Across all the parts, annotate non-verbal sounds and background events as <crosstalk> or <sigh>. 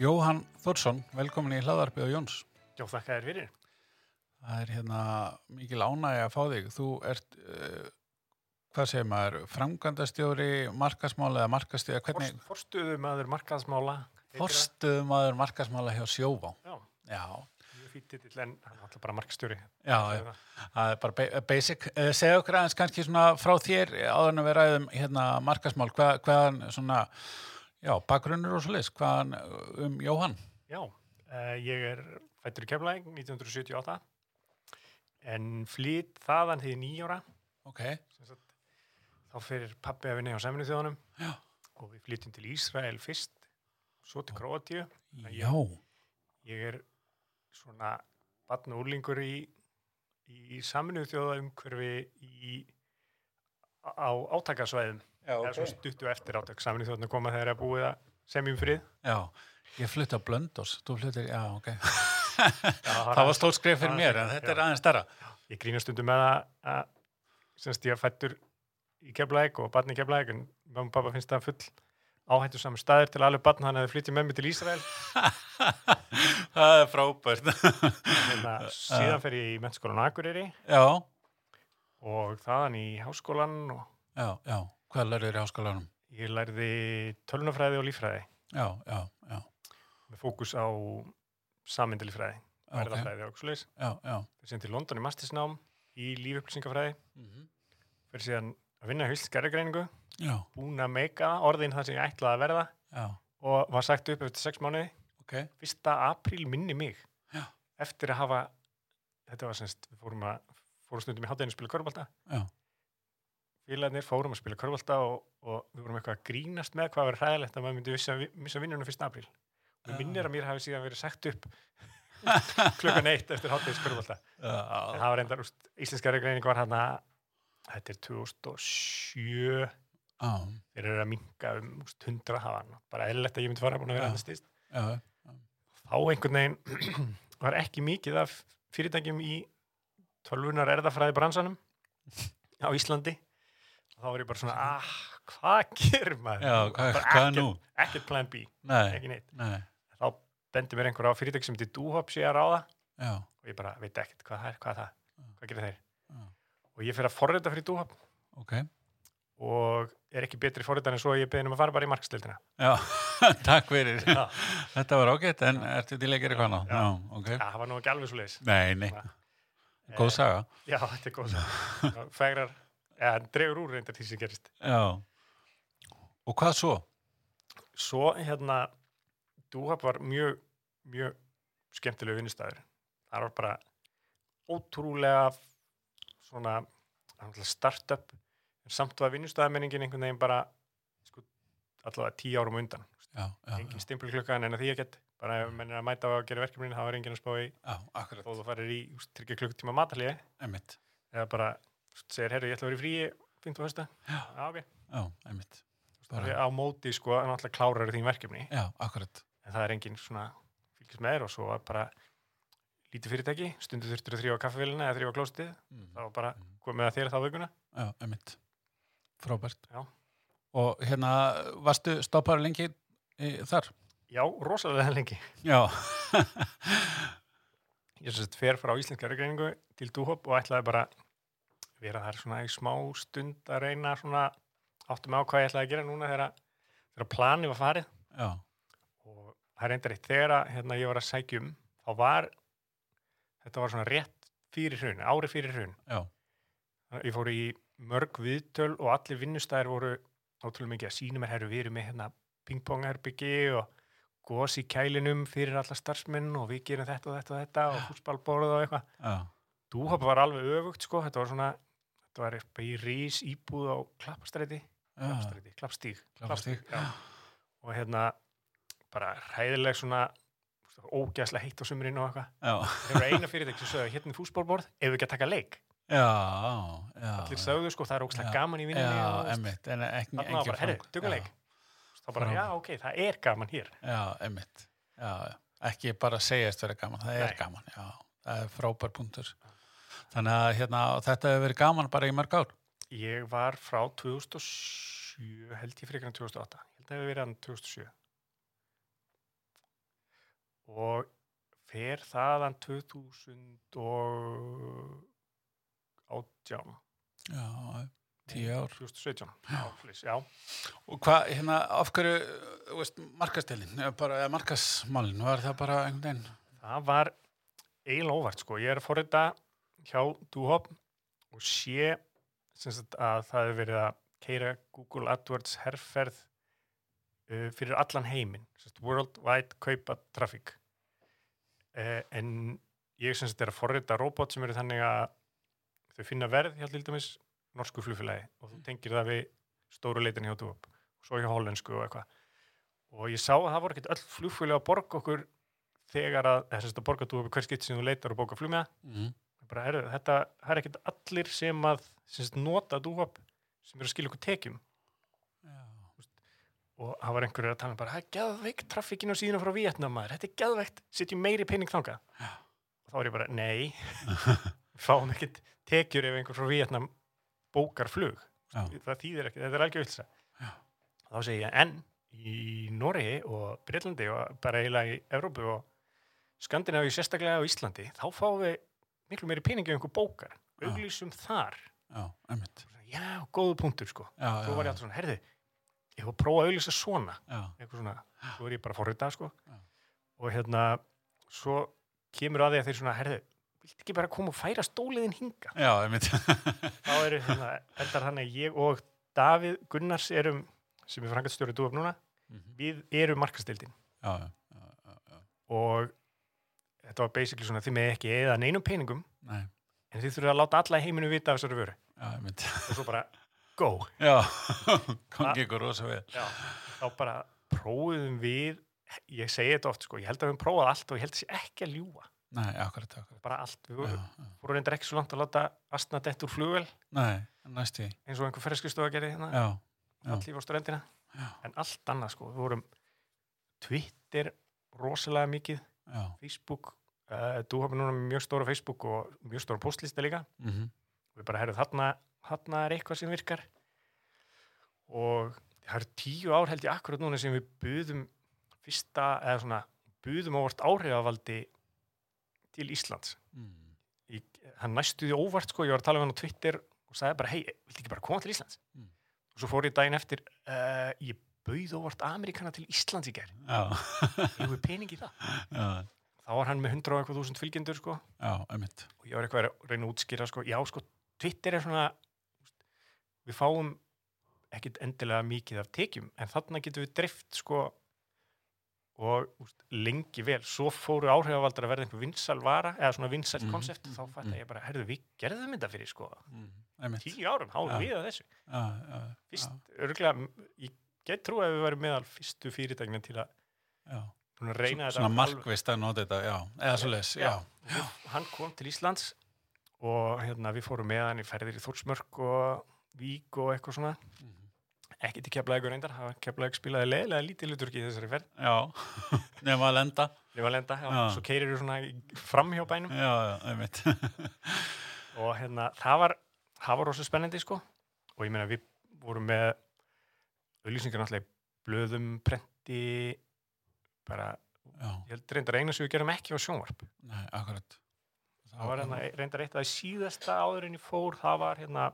Jóhann Þórsson, velkomin í hlaðarpið á Jóns. Já, þakka þér fyrir. Það er hérna mikil ánægi að fá þig. Þú ert, uh, hvað segir maður, framkvæmdastjóri, markasmála eða markastjóri, hvernig? Forst, forstuðumadur markaðsmála. Forstuðumadur markasmála hjá Sjóvá. Já, Já, mjög fýtt titill en hann er alltaf bara markastjóri. já, já. það er bara ba- basic. Uh, segja okkur aðeins kannski svona frá þér áður en við ræðum hérna markasmál, hvað, hvaðan svona, já, bakgrunnur og svo leys, hvaðan uh, um Jóhann? Já, uh, ég er fættur í Keflæk 1978 en flýtt þaðan því nýjóra. Ok, Þá fyrir pappi að vinna hjá Seminu þjóðanum Já. og við flytjum til Ísrael fyrst, svo til Króatíu. já, Ég er svona batn og úrlingur í, í Seminu þjóða umhverfi á átakasvæðum. Já, eða svo stuttu eftir átök saminu þjóðan að koma þegar það er búið að semjum frið. Já, ég flutti á Blöndós, þú fluttir, já, ok. Já, <laughs> Það var stórt skrif fyrir það- mér, en þetta er já. aðeins stærra. Ég grínast stundum með það að semst ég er fættur í Keflæk og barn í Keflæk en mamma og pappa finnst það full áhættu saman staðir til alveg barn að þau flytja með mig til Ísrael. <laughs> það er frábært. Hérna, <laughs> síðan fer ég í mennskólan Akureyri já, og þaðan í háskólan og já, já, hvað lærður í háskólanum? ég lærði tölunafræði og líffræði. Já, já, já, með fókus á sammyndalíffræði, ok, verðafræði og svoleiðis. já, já. Fyrir síðan til London í mastisnám í lífupplýsingafræði, Mhm. fyrir síðan að vinna í hilskerðagreiningu Já, búin að meika orðin það sem ég ætlaði að verða. Já, og var sagt upp eftir sex mánuði. Ok, fyrsta apríl minni mig. Já. eftir að hafa þetta var semst, við fórum að fórum stundum í hátæðinu að spila körbálta já, félagarnir fórum að spila körbálta og, og við vorum eitthvað að grínast með hvað var hræðilegt að maður myndi missa, missa vinnunum fyrsta apríl. Og ég minnir að mér hafi síðan verið sagt upp <laughs> klukkan eitt eftir hátæðis körbálta en það var reyndar, úst, íslenska regreining var hann að þetta er 2007 já, þeir eru að minga um úst, 100 hafa hann bara eðlilegt að ég myndi fara búin að vera hann stýst þá einhvern veginn <clears throat> var ekki mikið af fyrirtækjum í tölvunar erðafræði bransanum á Íslandi þá var ég bara svona, ah, hvað gerir maður? já, hvað, hvað ekkert- nú? Ekkert plan B, Nei, ekki neitt. nei, Þá bendi mér einhver á fyrirtæki sem til Dúhop sé að ráða já, og ég bara veit ekkert hvað það er, hvað það, hvað gerir þeir? Já. Og ég fyrir að forrita fyrir Dúhop ok, og er ekki betri forritan en svo ég beðin um að fara bara í markstildina. já, <laughs> takk fyrir. Já, Þetta var ágætt, en ertu til að gera eitthvað annað? Já. Já, ok. það var nú ekki alveg svo leiðis. Nei, nei, góð saga. Já, þetta er góð. saga. <laughs> Fegrar, eða dregur úr reyndar því sem gerist. Já. Og hvað svo? svo hérna Dúhab var mjög mjög skemmtilegu vinnustæður það var bara ótrúlega svona startup en samt var vinnustæðamenningin einhvern veginn bara sko, allavega tíu árum undan. Já, já, engin stimpulklukkan en að því ekkert. Bara ef menn er að mæta á að gera verkefnin þá er engin að spá í já, þó þú farir í tryggja klukkutíma matalíði eða bara segir herri ég ætla að vera í fríi fint og hösta já, ok Já, einmitt. það er á móti sko að náttúrulega klárar þín verkefni Já, akkurat. en það er engin svona fylgist með þér og svo bara lítið fyrirtæki, stundu þurftur að þrjóða kaffevélina eða þrjóða klóstið, Mm. var bara komið að þér þá vöguna. Já, einmitt. Frábært. Já. Og hérna, varstu stoppaður lengi þar? Já, rosalega lengi. Já. <laughs> Ég sem sagt fer frá íslenska regreiningu til Dúhop og ætlaði bara vera þar svona í smá stund að reyna svona áttum á hvað ég ætlaði að gera núna þegar, þegar plani var farið. Já, og það er reyndar eitt þegar hérna, ég var að sækjum þá var þetta var svona rétt fyrir hrun, ári fyrir hrun. Ég fór í mörg viðtöl og allir vinnustæðir voru ótrúlega mikið að sína mér herru við erum með hérna pingpongherbyggi og gos í kælinum fyrir alla starfsmenn og við gerum þetta og þetta og þetta og fútspalborð og eitthvað. Já, Dúhop var alveg öfugt sko þetta var svona, þetta var eitthvað í rís íbúð á klappastræti já, klappstræti, klappstíg já. og hérna bara hræðileg svona ógæslega heitt á sumrin og eitthvað já, það var eina fyrirtæk sem sögðu hérna er fútspalborð ef við ekki að taka leik já, já. allir sögðu sko, það er ógæslega Já. gaman í vinninni Já, Þarna var bara, herri, tökum leik. þá bara, já, ok, það er gaman hér Já. Já, já. Ekki bara segjast vera gaman, það er Nei. gaman, já. Það er frábær punktur. Þannig að hérna, þetta hefur verið gaman bara í mörg ár. ég var frá 2007 held ég frekar en 2008 ég held að það hefur verið hann 2007 og fer þaðan 2000 og átján Já, tíu ár. 2017 já, flis, já. Og hvað, hérna, af hverju, þú veist, markastelin, bara, eða markasmálin, var það bara einhvern veginn? það var eiginlega óvart sko. ég er að forrita hjá Duhop og sé sagt, að það hefur verið að keira Google AdWords herrferð uh, fyrir allan heiminn sem sagt, worldwide kaupa traffic. Uh, en ég sem sagt er að forrita robot sem eru þannig að þau finna verð hjá til dæmis norsku flugfélagi og þú tengir það við stóru leitin hjá Duhop og svo hjá hollensku og eitthvað. Og ég sá að það voru ekkert öll flugfélagi að borga okkur þegar að, þess að borga Duhop hver skitt sem þú leitar og bóka flug með Mm. Bara, heru, þetta, er ekkert allir sem að sem nota Duhop sem eru að skilja okkur tekjum. Og það var einhverjur að tala um bara, það er geðveikt trafikkin á síðuna frá Vietnam maður, þetta er geðveikt, setjum meiri pening þangað. Já. og þá er ég bara, nei. <laughs> Fáum ekkert tekjur ef einhver frá Vietnam bókar flug. Já. það þýðir ekki, þetta er algjör vilsa þá segi ég, en í Noregi og Breitlandi og bara eiginlega í Evrópu og Skandinavíu sérstaklega á Íslandi, þá fáum við miklu meiri peningi ef einhver bókar Já. auglýsum þar Já, já, góðu punktur sko Já, svo var ég alltaf svona, herði ég var að prófa að auglýsa svona Já, eitthvað svona, svo er ég bara fórrita sko. Já. og hérna svo kemur að því að þeir svona herði, vilt ekki bara koma og færa stóliðin hinga já, einmitt. þá eru hérna, endar þannig að ég og Davíð Gunnars erum sem er frangatstjóri dúaf núna Mhm. við erum markastildin já, já, já. og þetta var basically svona þið með ekki eða neinum peningum Nei, en þið þurfum að láta alla heiminu vita af þessari vöru. Já, og svo bara go. Já, <laughs> gangi ykkur rosa vel. Já. þá bara prófuðum við ég segi þetta oft sko, ég held að við höfum prófað allt og ég held sé ekki að ljúa Nei, akkurat, akkurat. bara allt, við vorum, reyndar ekki svo langt að láta astna dett úr flugvel Nei, næstu. eins og einhver ferðskistofa gerði hérna. Allir á strendina en allt annað sko, við vorum Twitter rosalega mikið já. Facebook, uh, þú hafði núna mjög stóra Facebook og mjög stóra postlista líka Mm við bara herrið þarna, þarna er eitthvað sem virkar og það eru tíu ár held ég akkurat núna sem við buðum fyrsta, eða svona buðum ávart áhrifavaldi til Íslands Mm. í, hann næstu því óvart sko, ég var að tala um hann á Twitter og sagði bara, hei, viltu ekki bara koma til Íslands Mm. og svo fór ég daginn eftir uh, ég bauð óvart Amerikana til Íslands í Já, ég hefur pening í það. Já, þá var hann með 100 og eitthvað þúsund fylgjendur sko. Og ég var eitthvað að reyna að útskýra sko, já sko, Twitter er svona við fáum ekkit endilega mikið af tekjum en þarna getum við drift sko og úst, lengi vel. Svo fóru áhrifavaldar að verða einhver vinsal vara eða svona vinsal Mhm, konsept. Þá mhm, fatt mhm. ég bara, herðu við gerðum þetta fyrir sko. Mm. Einmitt. tíu árum, háum Já. við að þessu. Já, já, fyrst, örgulega, ég get trú að við varum meðal fyrstu fyrirtækina til að svona reyna Svona þetta markvist að nota þetta, já. Eða svo les, já. já. Hann kom til Íslands og hérna, við fórum með hann í ferðir í Þórsmörk og Vík og eitthvað svona Mhm. ekki til keflaðið reyndar, keflaðið spilaði leiðilega lítið hluturki í þessari ferð Já, <laughs> nema að lenda. Lífa lenda, já, Já. svo keirir þú svona fram hjá bænum Já, já, einmitt. <laughs> og hérna, það var það var rosa spennandi sko og ég meina við vorum með auðlýsingar náttúrulega í blöðum, prenti bara, Já, ég held reyndar eina sem við gerum ekki á sjónvarp nei, akkurat. það var hérna, reyndar eitt af því síðasta áður en ég fór, það var hérna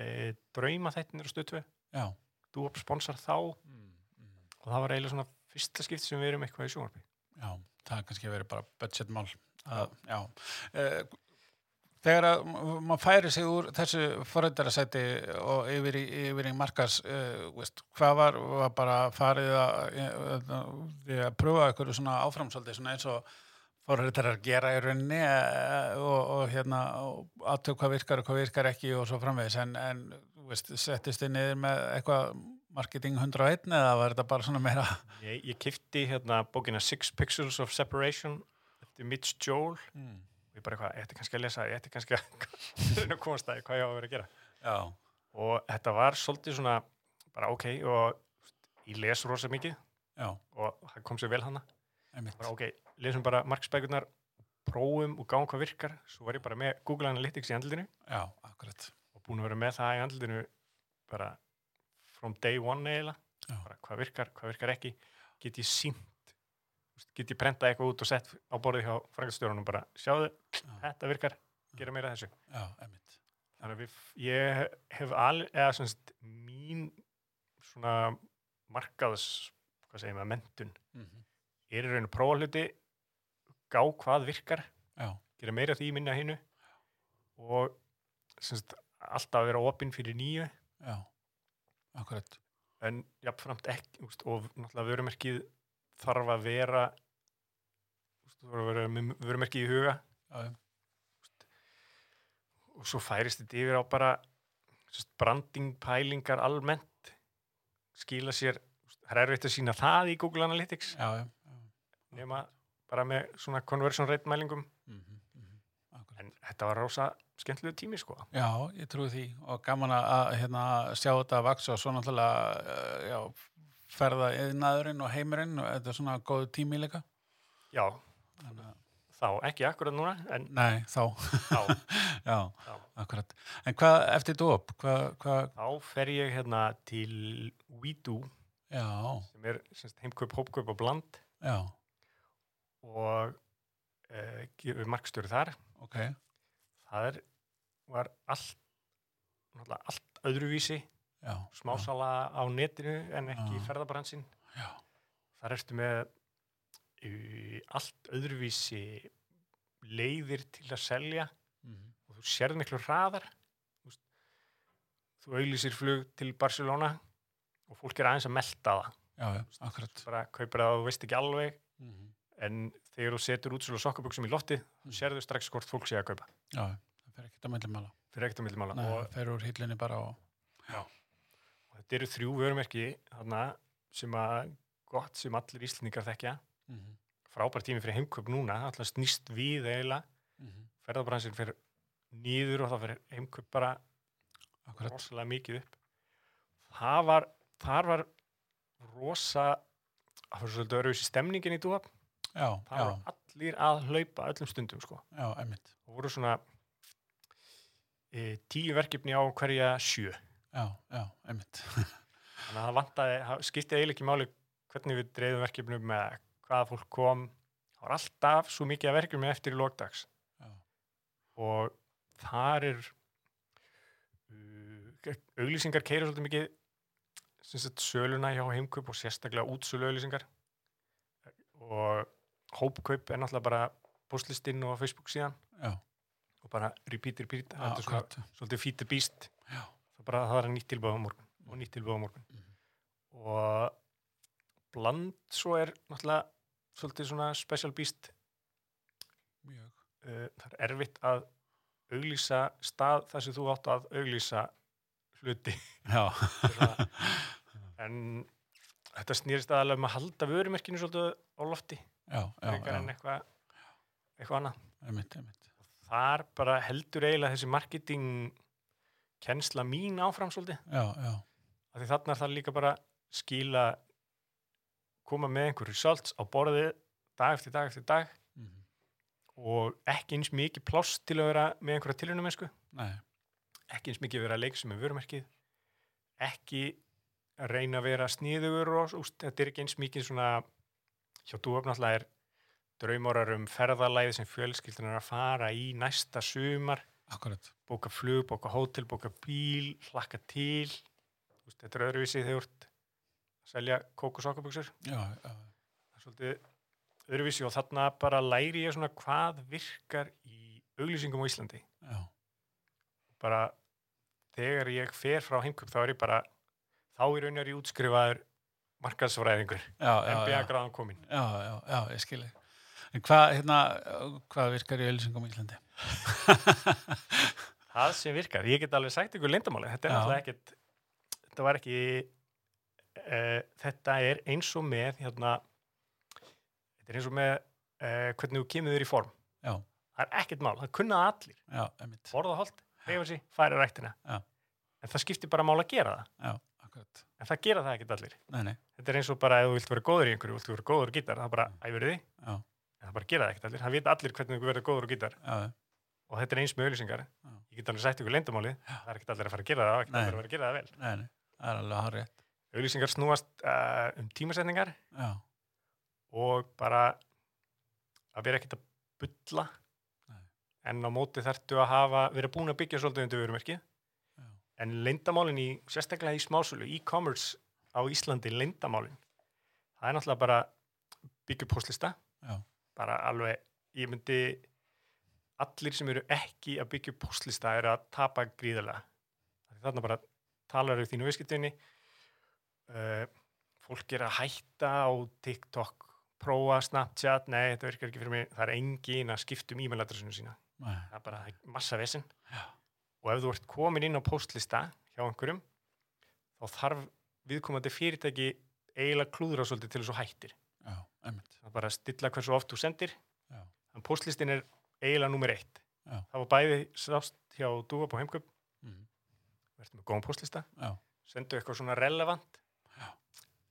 e, drauma þættinir og stöðtöð Já. Dúop sponsor þá og Mm, mm. það var eiginlega svona fyrsta skipt sem við erum eitthvað í sjónvarpi Já, það er kannski verið bara budgetmál. Að, já. Eh, Þegar að maður færi sig úr þessu forrættarasæti og yfir í, yfir í markas, uh, veist, hvað var, var bara farið að, að, að, að pröfa eitthvað svona áframsaldið, svona eins og forrættarar gera í rauninni uh, og, og hérna aðtöku hvað virkar og hvað virkar ekki og svo framvegis, en, en veist, settist þið niður með eitthvað marketing 101 eða var þetta bara svona meira, ég, ég kifti hérna bókina Six Pixels of Separation eftir Mitch Joel. Mm. Bara eitthvað, ég ætti kannski að lesa ég ætti kannski að <laughs> komast að hvað ég á að vera að gera. Já, og þetta var svolítið svona bara ok og ég les rosa mikið já, og það kom sér vel hana. Bara ok, lesum bara markspækurnar prófum og gáum hvað virkar. Svo var ég bara með Google Analytics í andlutinu já, akkurat, og búin að vera með það í andlutinu bara from day one eiginlega. Hvað virkar, hvað virkar ekki. Get ég sínt get ég prenta eitthvað út og sett á borðið hjá frangastjórunum bara, sjáðu, Já. þetta virkar gera meira af þessu. Já, þannig að við, ég hef al, eða svona mín svona markaðs hvað segir maður, mentun Mm er í rauninu prófa hluti gá hvað virkar Já, gera meira því minna af hinu og semst, alltaf að vera opinn fyrir nýju. Já, akkurat. en jafnframt ekki úst, og náttúrulega vörumerkið þarf að vera vera með vörumerkið í huga. Já, og svo færist þetta yfir á bara semst, branding pælingar almennt. Skila sér það er erfitt að sína það í Google Analytics. Já, já. já. nema bara með svona conversion rate mælingum. Mm -hmm, akkurat. en þetta var rosa skemmtilegu tími sko. Já, ég trúi því. Og gaman að- hérna, sjá þetta að vaksa og svo náttúrulega já, ferða yðnaðurinn og heimurinn og þetta er svona góðu tími líka. já, Þannig þá, ekki akkurat núna en nei, þá, þá, <laughs> já, já. akkurat. En hvað eftir dóp? Hvað, hvað, þá fer ég hérna til WeDo já, sem er heimkaup, hópkaup og bland já, og uh, gefur markstjóri þar ok, það er, var allt allt öðruvísi já. Smásala á netinu en ekki Já. í ferðabransinn. Já, þar ertu með allt öðruvísi leiðir til að selja mm og þú sérð miklu hraðar. Þú, auglýsir flug til Barcelona og fólk er aðeins að melta það. Já, já, akkurat. bara kaupir það og þú veist ekki alveg. Mm en þegar þú setur útsölu sokkabuxum í loftið Mm. sérðu strax hvort fólk sé að kaupa. Já, það fer ekkert að millimála. fyrir ekkert að millimála Nei, og, það fer úr hillinni bara og, og þetta eru þrjú vörumerki þarna sem að gott sem allir íslendingar þekkja. Mm frábær tími fyrir heimkaup núna. Alltaf snýst við eiginlega. -hmm. ferðarbransin fyrir nýður og þá fyrir heimkaup bara rosalega mikið upp. Það var þar var rosa það var svolítið öruvísi stemningin í dúab Já, það já, voru allir að hlaupa öllum stundum sko. Já, og voru svona e, tíu verkefni á hverja sjö Já, já, einmitt. <laughs> þannig að það vantaði, það skipti eiginlega ekki máli hvernig við dreifum verkefnum með hvaða fólk kom. Það var alltaf svo mikið af verkefni eftir í lókdags og þar er uh, auglýsingar keira svolítið mikið sagt söluna hjá heimkaup og sérstaklega útsölu auglýsingar. Og hópkaup er náttúrulega bara postlistinn og Facebook síðan. Já, og bara repeat, repeat, já, þetta er svona svolítið feed the beast bara, það er nýtt tilbúið á morgun og nýtt tilbúið á morgun Mhm. og bland svo er náttúrulega svolítið svona special beast mjög. uh, það er erfitt að auglýsa stað þar sem þú átt að auglýsa hluti <laughs> en þetta snýrist aðalega um að halda vörumerkinu svolítið á lofti já, já, en eitthvað eitthvað annað einmitt, einmitt. þar bara heldur eiginlega þessi marketing kennsla mín áfram svolítið. Já, já, af því þarna er það líka bara skila koma með einhver results á borðið dag eftir dag eftir dag mhm, og ekki eins mikið pláss til að vera með einhverja tilhörnum nei, ekki eins mikið vera að leika sem er vörumerkið. Ekki að reyna að vera sníðugur og þetta er ekki eins mikið svona hjá dúöfn alltaf er draumorar um ferðalæði sem fjölskyldan er að fara í næsta sumar akkurat. bóka flug, bóka hótel, bóka bíl hlakka til. Úst, þetta er öðruvísi þegar þú ert að selja kók og sokkabuxur. Já, já, það er svolítið öðruvísi og þarna bara læri ég svona hvað virkar í auglýsingum á Íslandi. Já, bara þegar ég fer frá heimköp þá er ég bara þá er ég útskrifaður markaðsfræðingur, MBA gráðan komin já, já, já, ég skilji. En hvað, hérna, hvað virkar í ölsingum í Íslandi? <laughs> það sem virkar, ég get alveg sagt ykkur lindamáli, þetta er náttúrulega ekkit þetta var ekki uh, þetta er eins og með hérna þetta er eins og með uh, hvernig þú kemur þér í form. Já, það er ekkert mál, það kunna það allir. Já, einmitt. borða holt, reyfa sig, færa ræktina. Já. en það skiptir bara mál að gera það. Já, en það gera það ekkert allir. Nei, nei, þetta er eins og bara ef þú vilt vera góður í einhverju, vilt þú vera góður gítar, það er bara æfur því, já, en það bara gera það ekkert allir. Það vita allir hvernig þú verður góður á gítar. Já, og þetta er eins með auðlýsingar ég get alveg sagt ykkur leyndamálið, það er ekkert allir að fara að gera það og ekkert allir að fara að gera það vel. Nei, nei, það er alveg rétt. auðlýsingar snúast uh, um tímasetningar. Já, og bara að vera ekkert að bulla. Nei. en á móti þarftu að hafa vera búin að byggja svolítið undir vörumerkið. Já. en leyndamálin í, sérstaklega í smásölu e-commerce á Íslandi leyndamálin það er náttúrulega bara byggja postlista Já. Bara alveg, ég myndi allir sem eru ekki að byggja postlista er að tapa gríðarlega þarna bara talar um þínu viðskiptinni uh, fólk er að hætta á TikTok prófa Snapchat, nei þetta virkar ekki fyrir mig það er engin að skipta um e-mailadressinu sína Nei. það er bara massa vesinn Já. og ef þú ert komin inn á postlista hjá einhverjum þá þarf viðkomandi fyrirtæki eiginlega klúðra svolítið til þess að hættir. Það er bara að stilla hversu oft þú sendir þannig postlistin er eiginlega nummer eitt Já. það var bæði sást hjá Dúfa på heimköp Mhm. verður með góðan postlista Já. sendu eitthvað svona relevant Já.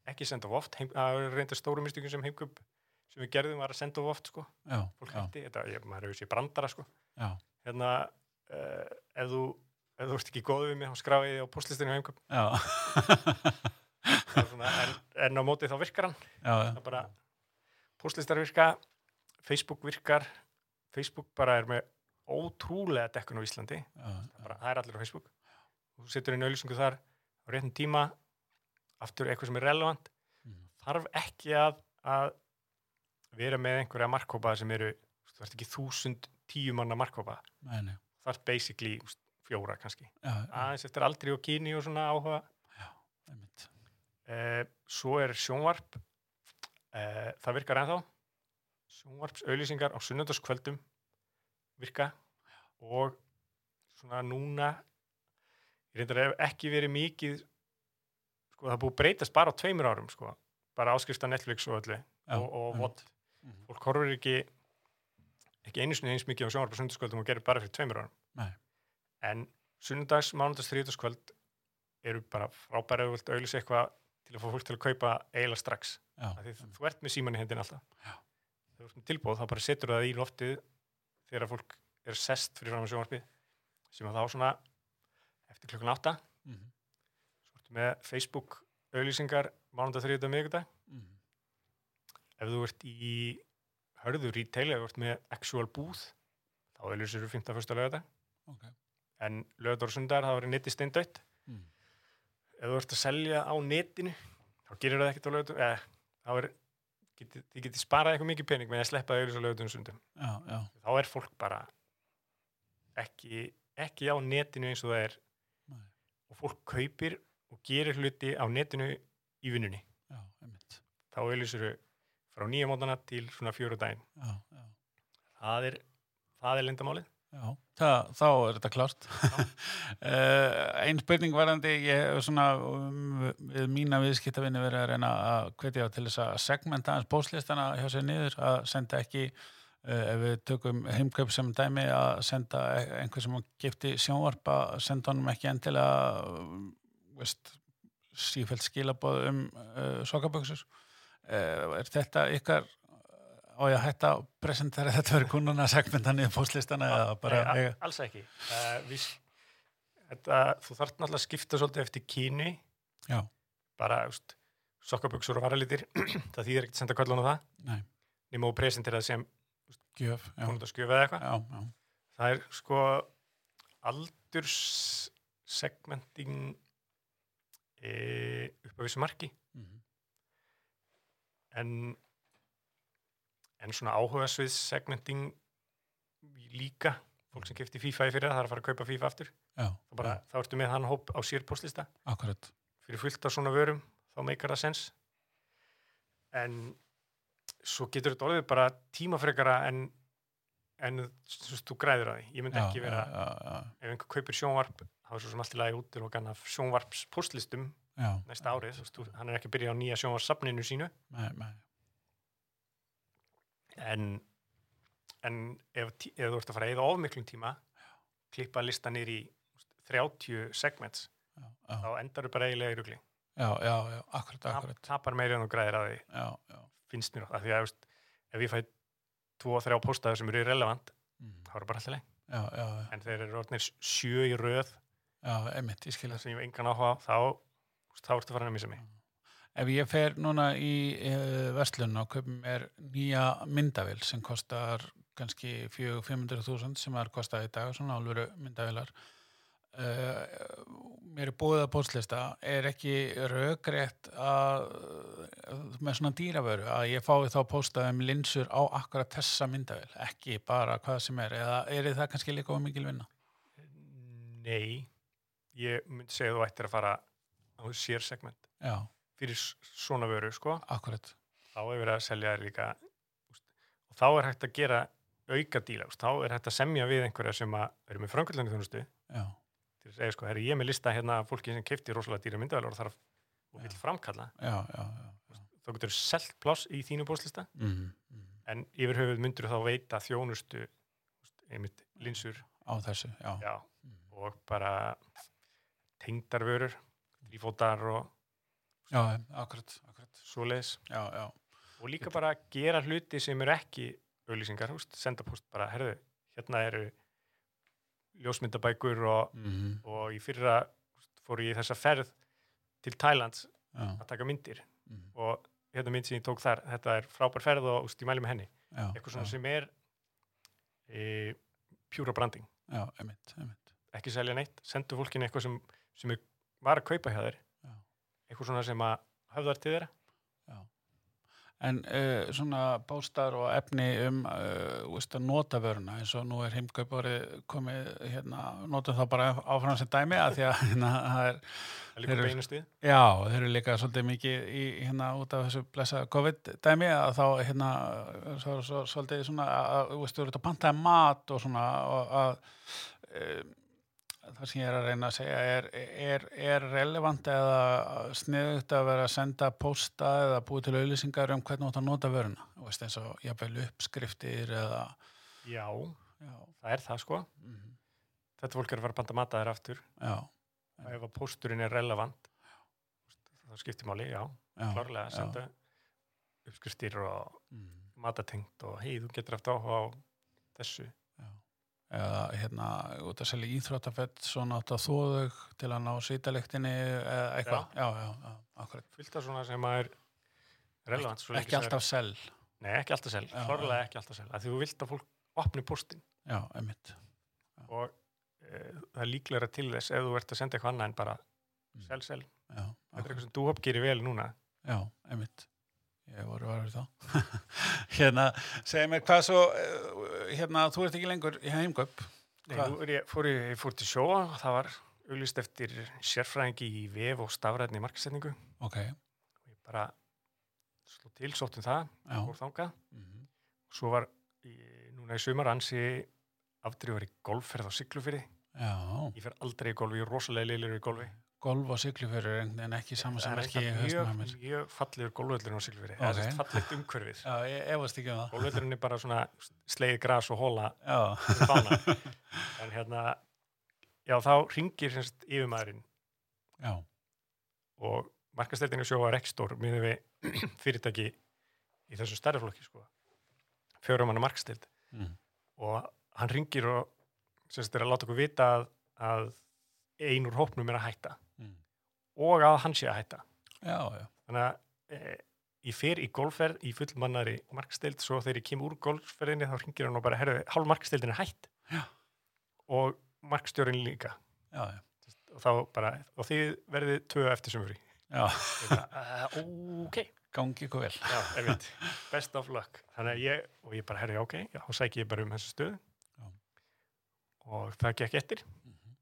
ekki senda of oft heim, að reynda stóru mistökum sem heimköp sem við gerðum var að senda of oft sko. Fólk hætti, þetta, ég, maður sér brandara sko. hérna uh, ef þú ef þú ert ekki góð við mig þá skráði ég á postlistinu. Það er svona, en, en á móti þá virkar hann já, það er bara postlistar virka Facebook virkar Facebook bara er með ótrúlega dekkun á Íslandi. Já, bara, það er allir á Facebook. Og þú setur inn auðlýsingu þar á réttum tíma aftur eitthvað sem er relevant. Mhm. þarf ekki að, að vera með einhverja markkópa sem eru þú ert ekki þúsund tíu manna markkópa það er basically fjóra kannski. Já, já, aðeins eftir aldri og kyni og svona áhuga. Einmitt. Eh, svo er sjónvarp það virkar ennþá sjónvarps auðlýsingar á sunnundaskvöldum virka og svona núna ég reyndar hef ekki verið mikið sko það búið að breytast bara á tveimur árum sko bara áskrifta Netflix og öllu Já, og, og einmitt. VOD Mhm. fólk horfur ekki ekki einu sinni eins mikið á sjónvarp á sunnundaskvöldum og gerir bara fyrir tveimur árum Nei. en sunnundags, mánudags, þriðudagskvöld eru bara þú vilt auðlýsa eitthvað til að fá fólk til að kaupa eiginlega strax því þú ert með síman í hendin alltaf Já. þú ert með tilbúð þá bara setur það í loftið þegar fólk er sest fyrir fram á sjónvarpið sem að þá svona eftir klukkan átta Mhm. svo ertu með Facebook auðlýsingar mánudag, þriðudag, miðvikudag Mhm. ef þú ert í hörðu retail, ef þú ert með actual búð þá auðlýsir þú 15. fyrsta lögadag Ok. en lögadag og sundar þá er neti steindautt Mhm. Ef þú ert að selja á netinu þá gerir það ekkert á lögadag eða þá er getið, þið getið sparað eitthvað mikið pening með að sleppa lögadag og sundum Já, já, þá er fólk bara ekki, ekki á netinu eins og það er. Nei. og fólk kaupir og gerir hluti á netinu í vinnunni. Já, þá þau frá nýja mótana til svona fjóru já. það er, það er lindamálið Já, það, þá er þetta klárt. uh, <laughs> ein spurning varandi, ég hef svona um, við mína viðskiptavinni verið að reyna að hvetja til þess að segmenta hans bóslistana hjá sér niður, að senda ekki, uh, ef við tökum heimkaup sem dæmi, að senda einhver sem gifti sjónvarp að senda honum ekki endilega, um, veist, sífælt skilabóð um uh, sokaböksur. Uh, er þetta ykkar á ég að hætta að presentera þetta fyrir kúnuna segmenta niður bóslistana eða bara Nei, a- alls ekki. Uh, við, þetta, þú þarf náttúrulega að skipta svolítið eftir kyni. Já, bara sokkaböksur og varalitir <clears throat> það þýðir ekkert senda köllun á það. Nei, nema þú presentera það sem konundaskjöf eða eitthvað. Það er sko aldurssegmenting e, upp á vissu marki. Mhm, en en svona áhugasvið segmenting líka fólk sem kefti FIFA í fyrir það er að fara að kaupa FIFA aftur. Já, bara, þá ertu með hann hóp á sér postlista akkurat, fyrir fullt af svona vörum þá meikar það sens. En svo getur þetta orðið bara tímafrekara en en þú græður að því. Ég myndi já, ekki vera, já, já, ef einhver kaupir sjónvarp þá er svo sem allt í lagi út af sjónvarps postlistum næsta árið, þú veist, hann er ekki að byrja á nýja sjónvarssafninu sínu. Nei, nei, en, en ef, ef þú ert að fara að eða ofmiklum tíma klippa lista niður í þú veist, 30 segments já, já, þá endar þú bara eiginlega í rugli. Já, já, já, akkurat, akkurat, tapar meiri en þú græðir að því finnst mér, af því að ef ég fæ tvo og þrjá postaður sem eru irrelevant mhm, þá er það bara alltaf leið, en þeir eru orðnir sjö í röð já, einmitt, ég skilja sem ég hef engan áhuga á, þá þá ertu farin að missa mig ef ég fer núna í uh, verslun og kaupum er nýja myndavél sem kostar kannski 400-500.000 sem það er kostað í dag, svona alvöru myndavélar. Uh, mér er búið að póstlista. Er ekki raugrétt að með svona dýravöru að ég fái þá póstað um linsur á akkurat þessa myndavél, ekki bara hvað sem er, eða er það kannski líka of mikil vinna? Nei, ég myndi segja þú ættir að fara á sérsegment. Já, fyrir svona vöru, sko. akkurat. Þá er verið að selja þér líka og þá er hægt að gera auka díla, þá er hægt að semja við einhverja sem eru með frangöldinni þjónustu Já, til að segja, sko, herri, ég er með lista hérna fólki sem kefti rosalega dýra myndavælar og þarf og vil framkalla, já, já, já, þá getur selt pláss í þínu bóðslista, Mm, mm. en yfir höfuð myndur þá veita þjónustu einmitt linsur, á þessu, já, já, Mm. og bara tengdarvörur, þrýfótar og já, akkurat, akkurat. Svoleiðis. Já, já, og líka bara gera hluti sem eru ekki auðlýsingar, senda post bara, herðu, hérna eru ljósmyndabækur og, mm og í fyrra húst, fór ég þessa ferð til Thailands já, að taka myndir mm, og hérna mynd sem ég tók þar, þetta er frábær ferð og húst, ég mæli með henni, já, eitthvað svona sem er e, pjúra branding, já, emitt, emitt ekki selja neitt sendu fólkinu eitthvað sem, sem er, var að kaupa hjá þér, Já. eitthvað svona sem að höfðar til þeirra En uh, svona bóstar og efni um uh, veist, að nota vöruna eins og nú er heimkaupari komið hérna, notum þá bara áfram sem dæmi að því að hérna, það er, það líka beinustu já, þeir eru líka svolítið mikið í hérna út af þessu blessa COVID dæmi að þá hérna svo, svo, svolítið svona að, þú veist, þú eru að pantaði mat og svona og að um, það sem ég er að reyna að segja er, er, er relevant eða sniðugt að vera að senda posta eða búið til auðlýsingar um hvernig þú átt að nota vöruna. Veist eins og jafnvel uppskriftir eða já, já, það er það sko. Mm, þetta fólk er að fara að panta mata þér aftur. Já, og ef að pósturinn er relevant þá skiptir máli, já, já, klárlega að senda uppskriftir og mm, matatengt og hei, þú getur eftir áhuga á þessu. Eða hérna út að selja íþróttafett svona átt að þóðug til að ná sítaliktinni eða eitthvað, já, já, já, akkurat. Fullt af svona sem að er relevant lengi ekki alltaf sel nei, ekki alltaf sel, Já, klárlega já. ekki alltaf sel að þú vilt að fólk opni póstin já, einmitt. Og e, það er líklega til þess ef þú ert að senda eitthvað annað en bara Mm. sel, sel, já, þetta er eitthvað sem þú gerir vel núna. Já, einmitt. Ég voru varur þá. <laughs> hérna, segja mér hvað svo, eh, hérna, þú ert ekki lengur í heimgöp. Nei, Hvað? nú er ég, fór, ég, ég fór til sjóa það var auglist eftir sérfræðingi í vef og stafræðni markasetningu Ok, og ég bara sló til, sóttum það, fór þangað. Mm svo var í, núna í sumar ansi afdrifar í golfferð á Siglufyrði Já, ég fer aldrei í golfi, ég er rosalega leilur í golfi golf og siglufjörur en, en ekki saman sem það er ekki í eitthvað hausnum að mjög, mjög fallegur golfvöllurinn á er okay. umhverfið ég efast ekki um það. golfvöllurinn er bara svona slegið gras og hóla fána en hérna já þá ringir semst yfirmaðurinn já, og er ekki stór miður við <clears throat> fyrirtæki í þessu stærðarflokki sko. fjórum hann markastelt mm. og hann ringir og semst er að láta okkur vita að, að ein úr hópnum er að hætta. Og að hann sé að hætta. Já, já, þannig að e, ég fer í golfferð í fullmannari markastelt svo þegar ég kem úr golfferðinni þá ringir hann og bara herðu, hálf markasteltin er hætt. Já. og markstjórin líka. Og þá bara, og þið verðið tvö eftir sumri. Já, uh, ok, gangi ykkur vel. best of luck, þannig ég og ég bara, herri, ok, þá sæki ég bara um þessu stöð og það gekk eftir. Mhm.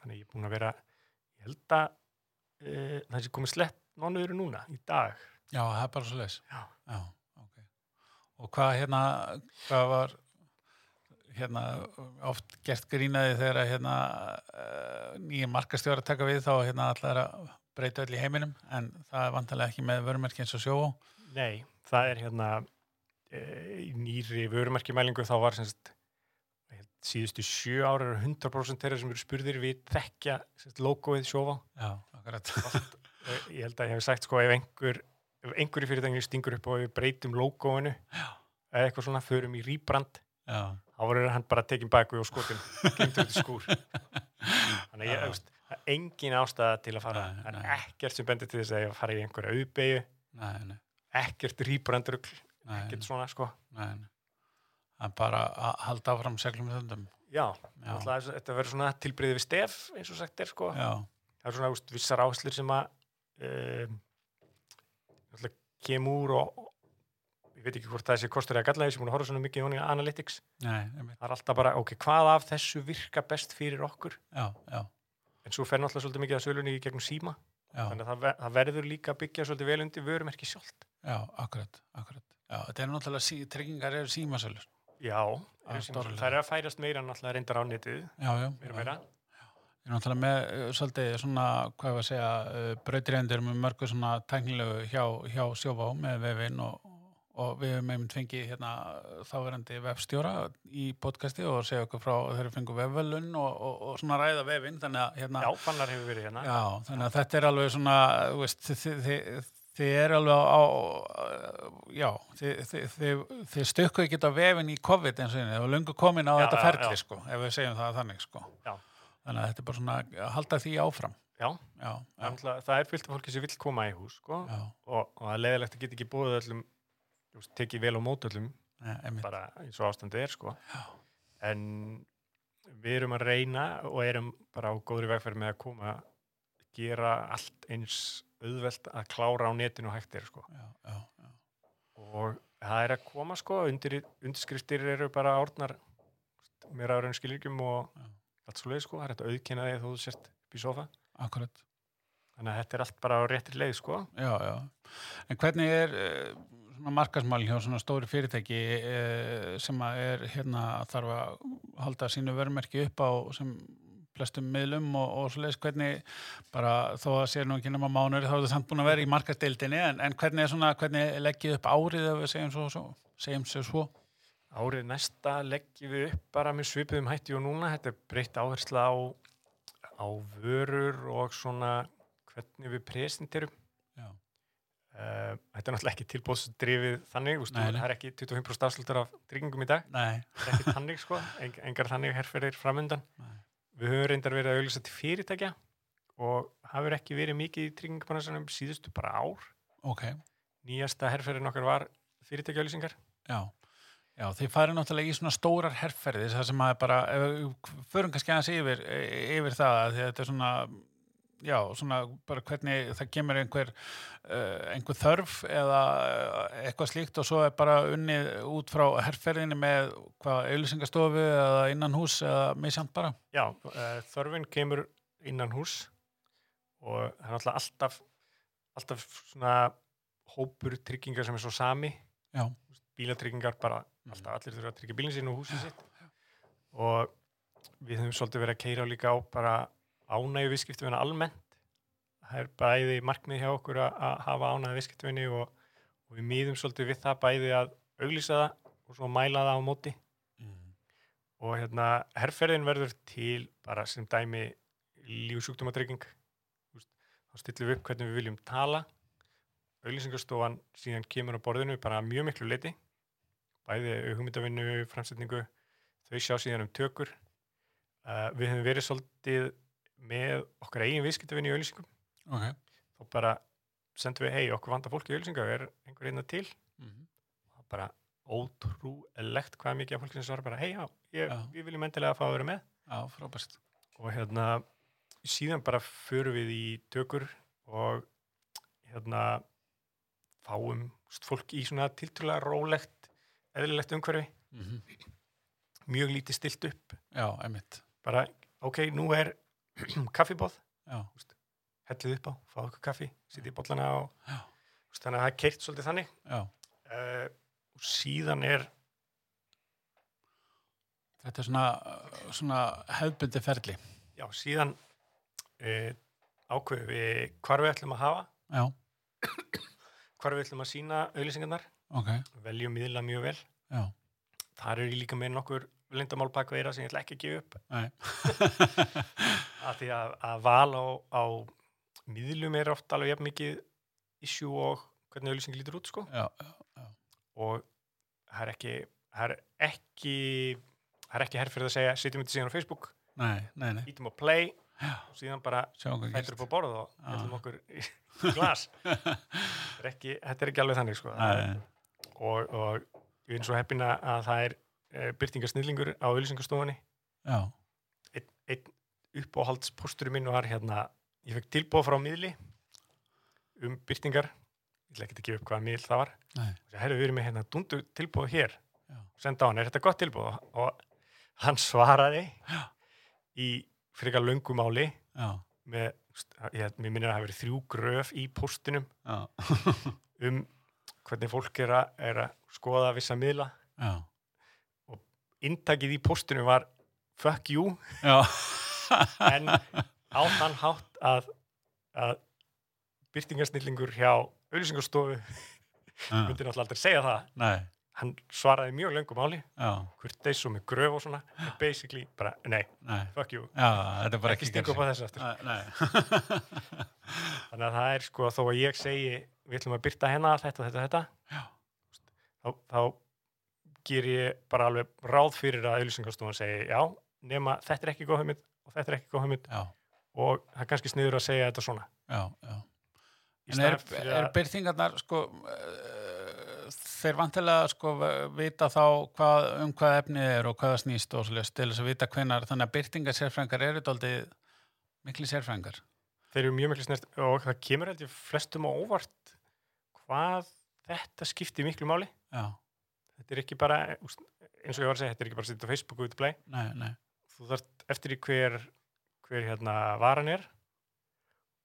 þannig að ég er búin að vera ég held að uh, það sé komið slett mánuður núna, í dag Já, það er bara svo leis. já, Já, ok. Og hvað hérna, hvað var hérna oft gert grínaði þegar hérna uh, nýja markastjóra taka við þá hérna allar að breyta öll í heiminum en það er vantarlega ekki með vörumerki eins og sjó nei, það er hérna e, í nýri vörumarkimælingu þá var semst síðustu sjö ára eru 100% þeirra sem eru spurðir við þekkja logoið sjófa Já, allt, <laughs> ég held að ég hef sagt sko ef einhver, ef einhver í fyrirtækinu stingur upp og við breytum logoinu eða eitthvað svona, förum í rýbrand þá verður hann bara tekin baku og skotin glimtur út í skúr. Þannig ég, er engin ástæða til að fara. Nei, er nei. ekkert sem bendir til þess að ég fara í einhverja nei, ekkert rýbrandrugl, ekkert svona, sko. nei, er bara að halda áfram seglum með þöndum. Já, Já. alltaf, þetta verður svona tilbreyði við stef, eins og sagt er, sko. Já, Það er svona úst, vissar áherslur sem að um, alltaf kemur og, og ég veit ekki hvort það sé kostur eða gallaði sem hún horfa svona mikið í honum analytics. nei. Það er alltaf bara, ok, hvað af þessu virka best fyrir okkur? já, já, En svo fer náttúrulega svolítið mikið að sölunni í gegnum síma. já, Þannig að það, það verður líka að byggja svolítið vel undir vörumerki sjálft. já, akkurat, akkurat. Já, þetta er náttúrulega, tryggingar eru símasölur. Já, er það er að færast meira náttúrulega reyndar á netið, Já, já. meira já. meira. Ég er náttúrulega með uh, svolítið svona, hvað ég var að segja, uh, brautriðendur með mörgu svona tæknilegu hjá, hjá sjófá með vefinn og, og við hefum einmitt fengið hérna þáverandi vefstjóra í podcasti og segja okkur frá þeir eru fengið vefvelun og, og, og svona ræða vefinn þannig að hérna, Já, fannar hefur verið hérna. já, þannig að þetta er alveg svona, þú veist, þið, þið, þið, er alveg á, já, þið, þið, þið, þið stökkuðu ekki á vefinn í COVID eins og einu, þið var löngu komin á Já, þetta ferli, já. sko, ef við segjum það þannig, sko. Já. Þannig að þetta er bara svona að halda því áfram. Já, Já, það já, það er fyllt af fólki sem vill koma í hús, sko. Og, og það er leðilegt að geta ekki búið öllum, tekið vel á mót öllum, Nei, bara eins og ástandið er, sko. En við erum að reyna og erum bara á góðri vegferð með að koma gera allt eins auðvelt að klára á netinu hægt er, sko. Já, já, já. og það er að koma sko undir, undirskriftir eru bara árnar með ráðurinn skilirgjum og allt svo leið sko, það er hægt að auðkynna þig þó þú sért upp í sofa Akkurat. þannig að þetta er allt bara á réttri leið sko Já, já. En hvernig er svona markasmálin hjá svona stóri fyrirtæki uh, sem að er hérna þarf að halda sínu verðmerki upp á sem flestum miðlum og, og svo leiðis hvernig bara þó að sé nú ekki nema mánuður þá er það samt búin að vera í markastildinni en, en hvernig er svona, hvernig leggið upp árið ef við segjum svo, svo segjum svo svo árið næsta leggjum við upp bara með svipuðum hætti og núna þetta er breytt áhersla á, á vörur og svona hvernig við presenterum Uh, þetta er náttúrulega ekki tilbúðsdrifið þannig, úst, Nei, nei. það er ekki 25% afslutur af tryggingum í dag nei, það er ekki þannig sko, eng, engar þannig herferðir framundan. Nei. Við höfum reyndar verið að auðvitað til fyrirtækja og hafur ekki verið mikið í tryggingabannarsanum síðustu bara ár. ok, Nýjasta herferðin okkar var fyrirtækjaauðlýsingar. já. Já, þið farið náttúrulega í svona stórar herrferðis, það sem að bara, förum kannski aðeins yfir, yfir það, að þetta er svona, já, svona bara hvernig það kemur einhver, uh, einhver þörf eða eh, eitthvað slíkt og svo er bara unnið út frá herrferðinni með hvað, auðlýsingastofu eða innan hús eða misjant bara. Já, uh, þörfin kemur innan hús og það er alltaf, alltaf svona hópur tryggingar sem er svo sami. Já, Bílatryggingar bara, Mhm. alltaf allir þurfa að tryggja bílinn sín og húsið sitt. Og við höfum svolítið verið að keira líka á bara ánægju viðskiptuvina almennt. Það er bæði markmið hjá okkur að, hafa ánægju viðskiptuvinni og, og við mýðum svolítið við það bæði að auglýsa það og svo mæla það á móti. Og hérna, herrferðin verður til bara sem dæmi veist, Þá stillum við upp hvernig við viljum tala. Auglýsingastofan síðan kemur á borðinu bara mjög miklu leiti. Bæði hugmyndavinnu, framsetningu, þau sjá síðan um tökur. Uh, við höfum verið svolítið með okkar eigin viðskiptavinni í auglýsingum. ok. Þá bara sendum við, hei, okkur vantar fólk í auglýsinga, er einhver einna til? Mhm. Það er bara ótrúlegt hvað mikið af fólki sem svarar bara, hei, já, ég, við viljum endilega að fá að vera með. Já, frábært. og hérna síðan bara förum við í tökur og hérna fáum fólk í svona tiltrúlega rólegt eðlilegt umhverfi Mm mjög lítið stilt upp Já, bara, ok, nú er <clears throat> kaffibóð, hellið upp á fá okkur kaffi, sitja í bollana og Já. st, þannig að það er keirt svolítið þannig. Uh, og síðan er Þetta er svona, uh, svona hefðbundi ferli. já, síðan uh, ákveðum við hvar við ætlum að hafa. Já, <clears throat> hvar við ætlum að sína auðlýsingarnar ok. veljum miðla mjög vel. Já, þar er ég líka með nokkur lindamál bak veira sem ég ætla ekki að gefa upp. Nei. <laughs> <laughs> að því að, að val á, á miðlum er oft alveg jafn mikið issue og hvernig auðlýsing lítur út sko já, já, já. og það er ekki það er ekki það er ekki herrfyrir að segja setjum þetta síðan á Facebook, Nei, nei, nei. ítum á play og síðan bara gerst. upp á borð og hellum okkur í glas <laughs> er ekki, þetta er ekki alveg þannig sko. Og, og ég er svo heppin að að það er e, byrtingasnillingur á auðlýsingastofunni já, einn ein uppáhaldspósturinn minn var hérna, ég fekk tilbúð frá miðli um byrtingar ég ætla ekki að gefa upp hvaða miðl það var. Og herru, við erum með hérna dundu tilbúð hér. Já. senda á hann, er þetta gott tilbúð og hann svaraði Já. í frekar löngu máli já, með, ég, minnir að það hafi verið þrjú gröf í póstinum já, <laughs> um hvernig fólk er að, er að skoða vissa miðla. Já, inntakið í póstinum var fuck you <laughs> en á þann hátt að, að byrtingarsnillingur hjá auðlýsingarstofu já, myndi náttúrulega aldrei segja það. Nei, hann svaraði mjög já, hvort þeir svo með gröf og svona. Basically bara, nei, nei, fuck you. Já, þetta er bara ekki stinga upp á þessu aftur. <laughs> Þannig að það er sko þó að ég segi við ætlum að byrta hérna þetta, þetta, þetta. Þá, þá ger ég bara alveg ráð fyrir að auðlýsingarstofan segi já, nema þetta er ekki góð hugmynd og þetta er ekki góð hugmynd. Já, og það er kannski sniður að segja þetta svona. Já, já. Í En er, er byrtingarnar, sko, uh, þeir vantilega, sko, vita þá hvað, um hvað efnið er og hvað það snýst og svolítið til þess að vita hvenar, þannig að byrtingarsérfrængar eru daldið mikli sérfrængar. þeir eru mjög miklu snert og það kemur held ég flestum á óvart hvað þetta skiptir miklu máli. Já, þetta er ekki bara, eins og ég var að segja þetta er ekki bara að setja á Facebook og út að play nei, nei, þú þarft eftir í hver hver hérna varan er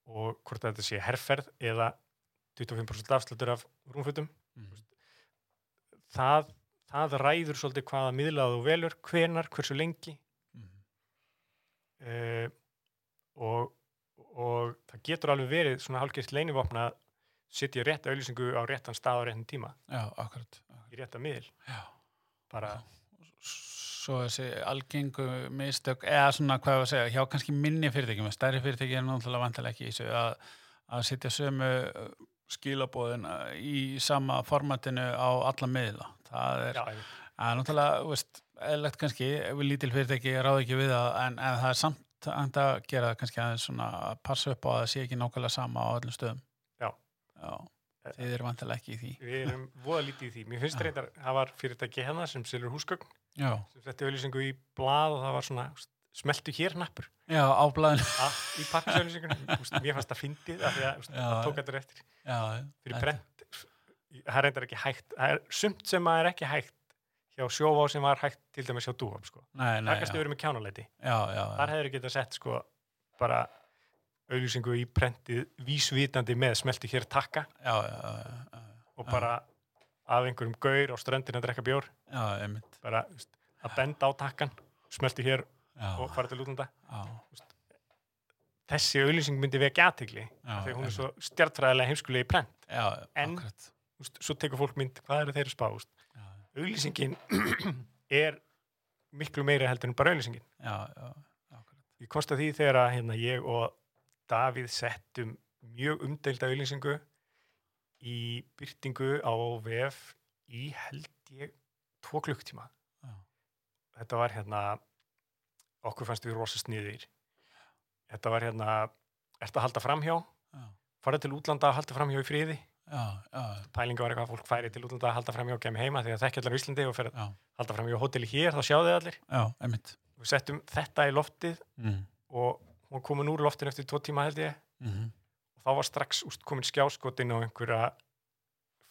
og hvort þetta sé herrferð eða 25% afslutur af rúmfötum mm, það, það ræður svolítið hvaða miðlað þú velur, hvenar, hversu lengi mm, uh, og, og það getur alveg verið svona hálfgeirt leinivopna að setja rétta auðlýsingu á réttan stað á réttan tíma já, akkurat. akkurat. í rétta miðl Já. Svo þessi algengu mistök, eða svona hvað ég var að segja, hjá kannski minni fyrirtækjum, stærri fyrirtæki er náttúrulega vantilega ekki í þessu, að, að setja sömu skilabóðin í sama formatinu á alla miðla. Það er, já, náttúrulega, veist, eðlegt kannski, við lítil fyrirtæki ráð ekki við það, en, en það er samt að gera kannski aðeins svona að passa upp á að það sé ekki nákvæmlega sama á öllum stöðum. Já. Já, þið eru vantilega ekki í því. við erum voða lítið í því. Mér finnst reyndar, það var fyrirtæki hérna sem selur húsgögn Já, sem setti auðlýsingu í blað og það var svona smeltu hér nappur já, áblæðin. að, í pappasauðlýsingunum mér fannst það fyndið af því að það tók þetta eftir. Já, fyrir prent það reyndar ekki hægt það er sumt sem að er ekki hægt hjá sjóvá sem var hægt til dæmis hjá dúhop sko. Nei, nei, auðlýsingu í prentið vísvitandi með smeltu hér takka já, já, og bara af einhverjum gaur á ströndin að drekka bjór. Bara úst, að benda á takkan smeltu hér og fara til útlanda. Þessi auðlýsing myndi vekja aðtegli þegar hún er svo stjartfræðilega heimskulega í prent. En- úst, svo tekur fólk mynd, hvað eru þeir að spá auðlýsingin <clears throat> er miklu meira heldur en bara auðlýsingin já, já, akkurat, ég komst að því þegar að hérna, ég og Davíð settum mjög umdeilda auðlýsingu í byrtingu á VF í held ég tvo klukktíma já, þetta var hérna okkur fannst við rosa sniðir þetta var hérna ertu að halda framhjá, já, fara til útlanda að halda framhjá í friði. Já, já, pælinga var eitthvað að fólk færi til útlanda að halda framhjá og kemur heima því að þekki allar á Íslandi og fer að halda framhjá hóteli hér, þá sjáðu þið allir. Já, við settum þetta í loftið mm, og hún komin úr loftinu eftir tvo tíma held ég. Mm, og þá var strax úst, komin skjáskotin á einhverja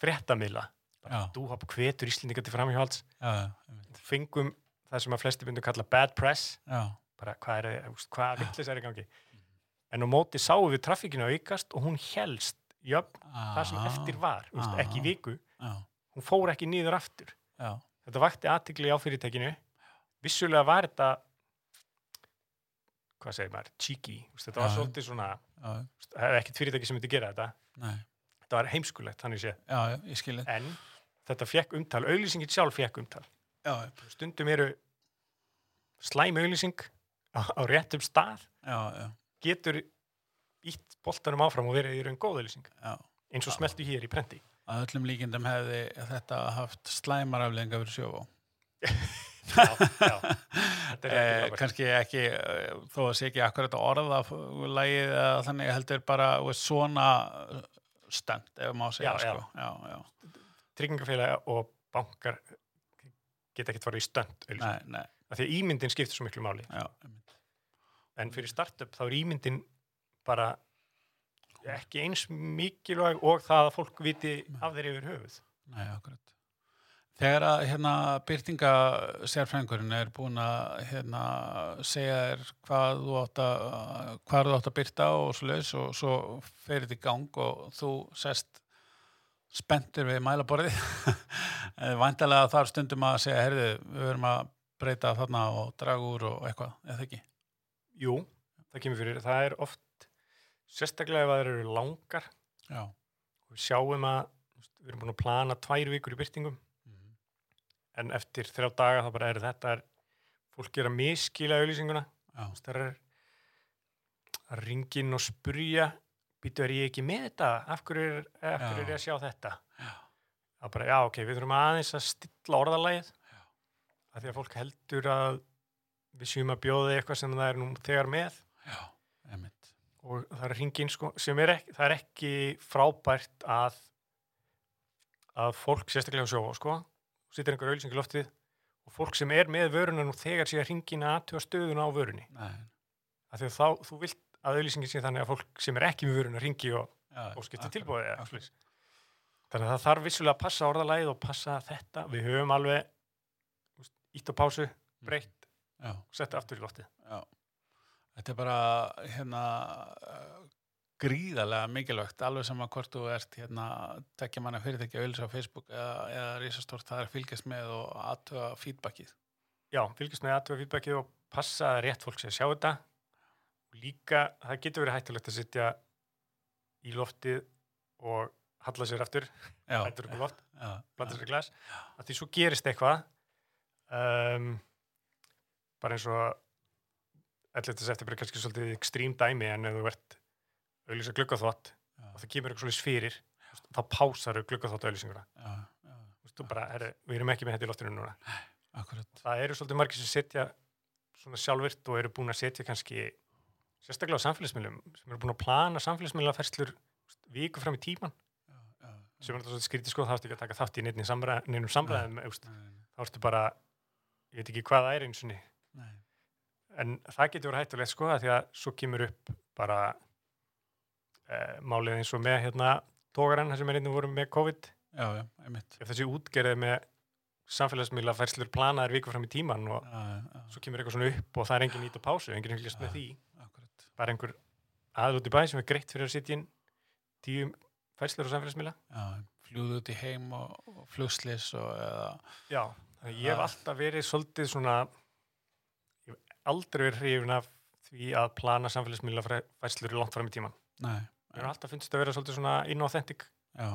fréttamila já, dúhap hvetur Íslendinga til einmitt, fengum það sem að flesti myndu kalla bad press. Já, bara hvað er hvað vittlis er í gangi? En á móti sáum við traffíkinu aukast og hún helst jöfn það sem Aha, eftir var, úst, ekki í viku. Já, hún fór ekki nýður aftur. Já, þetta vakti aðtikli á fyrirtækinu. Vissulega var þetta hvað segir maður, cheeky. Þetta var svolítið svona það er ekkit fyrirtæki sem myndi gera þetta. Nei, þetta var heimskulegt, þannig sé. Já, já, en þetta fekk umtal, auðlýsingin sjálf fekk umtal. Já, stundum eru slæm auðlýsing á, á réttum stað. Getur ítt boltanum áfram og verið í raun góð auðlýsing eins og smeltu hér í prenti að öllum líkindum hefði þetta haft slæmar afleðinga fyrir sjófá. <laughs> <laughs> Eh, kannski ekki, eh, þó að sé ekki akkurat orða lagið eða þannig heldur bara svona stönd ef má segja sko. Tryggingafélaga og bankar geta ekkert farið í stönd af því að ímyndin skiptir svo miklu máli. Já, en fyrir startup þá er ímyndin bara ekki eins mikilvæg og það að fólk viti af þeir yfir höfuð. Nei, akkurat Þegar að hérna byrtinga sérfrængurinn er búin að hérna segja þér hvað þú átt að, að byrta og svo leis og svo fer þetta í gang og þú sest spenntur við mælaborðið. <laughs> Væntalega þar stundum að segja herðu, við verum að breyta þarna og draga úr og eitthvað, eða ekki? Jú, það kemur fyrir, það er oft sérstaklega ef það eru langar. Já, og við sjáum að við erum búin að plana tvær vikur í byrtingum. En eftir þrjá daga þá bara er þetta er, fólk er að miskila auðlýsinguna það er að ringin og spurja býtu er ég ekki með þetta? Af hverju er, af hverju er ég að sjá þetta? Já. er bara, já ok, við þurfum aðeins að stilla orðalægið af því að fólk heldur að við séum að bjóða því eitthvað sem það er nú þegar með. Já, einmitt. Og það er hringin sko, sem er ekki, það er ekki frábært að að fólk sérstaklega á sjóa sko, sittir einhver auðlýsing í loftið og fólk sem er með vöruna nú þegar sé að hringin aðtjóða stöðuna á vörunni. Af því að þá, þú vilt að auðlýsingin sé þannig að fólk sem er ekki með vöruna ringi og, og skipti akkurat, tilbúið þannig að það þarf vissulega að passa orðalægið og passa þetta. Við höfum alveg ítt á pásu, breytt og setta aftur í loftið. Já. Þetta er bara hérna gríðarlega mikilvægt alveg sem að hvort þú ert hérna tekja manna fyrirtæki auðlis á Facebook eða, eða risastórt það er að fylgjast með og aðtöga feedbackið. Já, fylgjast með aðtöfa feedbackið og passa að rétt fólk sé að sjá þetta. Og líka, það getur verið hættulegt að sitja í loftið og halla sér aftur hættur upp á loft, blanda sér í glas. Að því svo gerist eitthvað um, bara eins og 11. september er kannski svolítið ekstrím dæmi en ef þú ert auðlýsa gluggaþvott já, og það kemur eitthvað svolítið fyrir þá pásar þau já, já, Þú bara, herri, við erum ekki með þetta í loftinu núna. Akkurat. Það eru svolítið margir sem setja svona sjálfvirt og eru búin að setja kannski sérstaklega á samfélagsmiðlum sem eru búin að plana samfélagsmiðlaferslur viku fram í tíman já, já, sem er svolítið skrítið sko, þá ertu ekki að taka þátt í neinum samræðum, nei, þá ertu bara ég veit ekki hvað það er eins og nei, en það getur verið hættulegt sko að því að svo kemur upp bara e, málið eins og með hérna tógarann sem er einnig voru með COVID. Já, já, ef þessi útgerðið með samfélagsmiðla færslur planaðar viku fram í tíman og já, svo kemur eitthvað svona upp og það er engin nýtt á pásu, engin fylgjast með því. akkurat. Bara einhver aðl út í bæ sem er greitt fyrir að sitja inn tíu færslur á samfélagsmiðla. Já, fljúðu út í heim og, og og eða, já, ég hef Já. alltaf verið svolítið svona aldrei verið hrifin af því að plana samfélagsmiðla færslur langt fram í tíman nei, Mér er alltaf finnst þetta að vera svolítið svona inauthentic. Já.